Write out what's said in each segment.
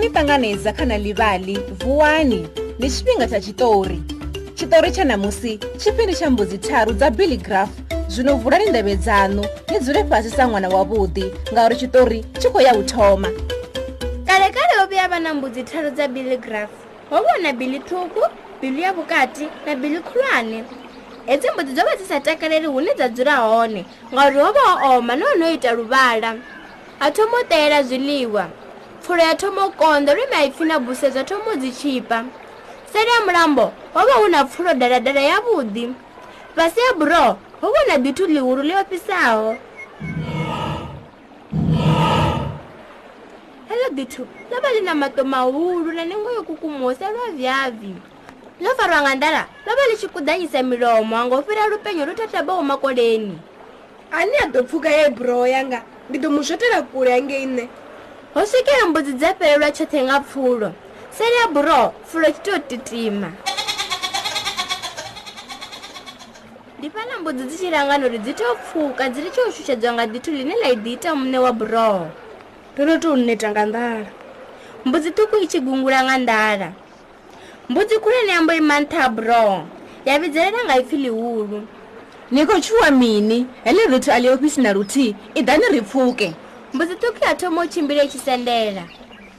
ni ṱanganedza kha na livali vuwani ndi tshifhinga tsha tshitori tshitori tsha ṋamusi tshipindi tsha mbudzi tharu dza biligraf zwino vulani ndeve dzanu ni dzule fhasi sa ṅwana wavhuḓi ngauri tshitori tshi khou ya u thoma kale kale ho vhuya vha na mbudzi tharu dza biligraf ho vhuwa na bili ṱhuku bili ya vhukati na bili khulwane hedzi mbudzi dzo vha dzi sa takaleli hune dza dzula hone ngauri ho vha o oma nohone o ita luvhala ha thomo tela zwiḽiwa pfulo ya thoma u konḓa lwe maipfi na busedzwa thoma dzi tshipa ya mulambo ho vha hu na pfulo daladala yavhuḓi fhasi ya buroho ho vha na ḓithu ḽihulu ḽi ofhisaho heḽo ḓithu ḽo vha ḽi na maṱo mahulu na ningo yo kukumusa lwa vyavyi ḽo farwa nga ndala ḽo vha ḽi tshi kuḓanyisa milomo hanga u fhira lupenyo lu tatabaho makoleni ane a ḓo pfuka ye yanga ndi ḓo mu swotela kule hangei nṋe ho swikile mbudzi dza fhelelwa tshoṱhe nga pfulo seli ya buroho pfulo tshi tou titima ndi fhala mbudzi dzi tshi langana uri dzi tou pfuka dzi ri tshi u shushedzwa nga dithu ḽine ḽa i ḓiita muṋe wa buroho ndo no tou neta nga ndala mbudzi ṱhukhu i tshi gungula nga ndala mbudzi khulwane yambo ima nṱha ha buroho ya vhidzelela nga ipfi ḽihulu ni khou tshuwa mini heḽi rithu aḽi ofisi na luthihi i ḓa ni ri pfuke mbudzi ṱhukhu ya thoma u tshimbile tshisendela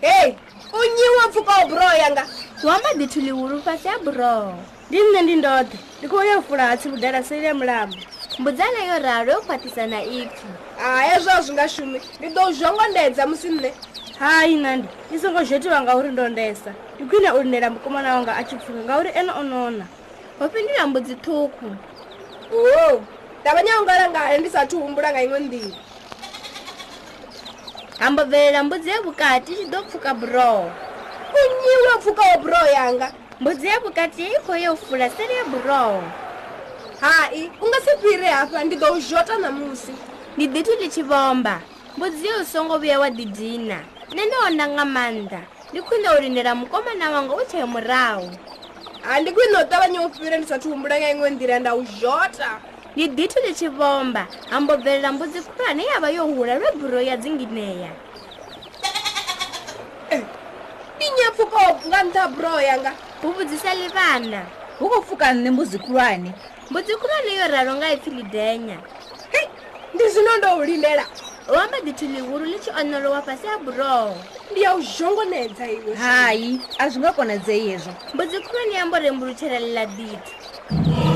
hei u nyiwa pfuka wa buroho yanga wamba ḓithu ḽihulu fhasi ya buroho ndi nṋe ndi ndoṱhe ndi khou ya u fula hatsi vudala seli ya mulambo mbudzana yo ralo yo khwaṱhisa na ipfhi a hezwo a zwi nga shumi ndi ḓo zhongondedza musi nṋe hayi nandi i songo zhetiwa ngauri ndondesa ndi khwine u lindela mukomana wanga a tshi pfhuka ngauri ene o nona ho fhindula mbudzi ṱhukhu uhu ndavanya ungalangale ndi sathu humbula nga iṅwe nḓila hambo bvelela mbudzi yevukati ichi do pfuka buroho unyiwe pfuka wa buroho yanga mbudzi yevukati yeikho yo fula seri ye buroho hai u nga se fhiri hafha ndi do u zota namusi ndi ditu ndi tshi vomba mbudzi yo u songo vhuya wa didina ne ndo onda nga maanḓa ndi khwine u lindela mukomana wanga u tshee murahu ha ndi khwine u ṱavhanye u fhira ndi sathu humbula nga iṅwe nḓira nda u zota ndi ditho ḽi tshi vhomba ha mbo bvelela mbudzi khulwane ya vha yo hula lwe buro ya dzingineya ndi nyepfuka nga nṱha buro yanga hu vhudzisa ḽi vhana hu khou pfuka nṋe mbudzi khulwane mbudzi khulwane yo ralo nga ipfhi lidenya ndi zwino ndo u lindela wamba ḓithu ḽihulu ḽi tshi onolowa fhasi ha buroho ndi ya u zhongonedza iwe hayi a zwi nga konedzei hezwo mbudzi khulwane yamba uri mbulutshela ḽila ḓithu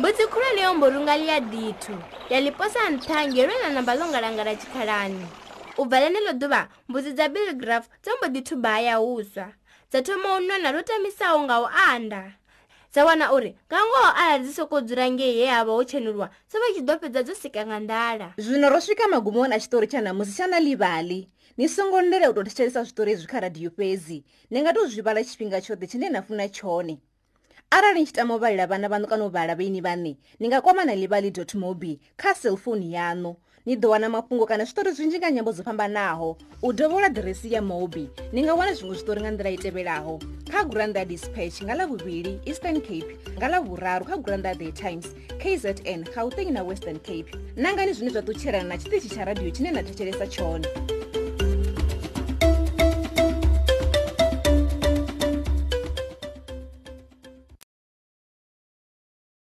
mbudzi khulwane yo mbulunga liya ditu ya liposa nṱha ngelwe na namba ḽongalangala tshikhalani u bva ḽenelo ḓuvha mbudzi dza bilgraf dzo mbo ḓi thuba ya huswa dza thoma u nona lo tamisaho nga u anda dza wana uri nga ngoho arali dzi soko dzula ngei he havha ho tshenuliwa dzo vha tshi ḓo fhedza dzo sika nga ndala zwino ro swika magumoni a tshitori tsha namusi tsha na livali ni songo ndela u to thetshelesa zwitori zwi kha radio fhedzi ni nga to zwi vhala tshifhinga tshoṱhe tshine na funa tshone arali ni tshi tama u vhalela vhana vhanu kana u vhala vheini vhane ni nga kwamana livali mobi kha cellphone yanu ni ḓo wana mafhungo kana zwitori zwinzhi nga nyambo dzo fhambanaho u dovola diresi ya mobi ni nga wana zwiṅwe zwitori nga nḓila i tevhelaho kha granda dispatch nga ḽa vhuvhili eastern cape nga ḽa vhuraru kha granda day times kzn gauteng na western cape nangani zwine zwa ṱutshelana na tshiṱitshi tsha radio tshine na thetshelesa tshone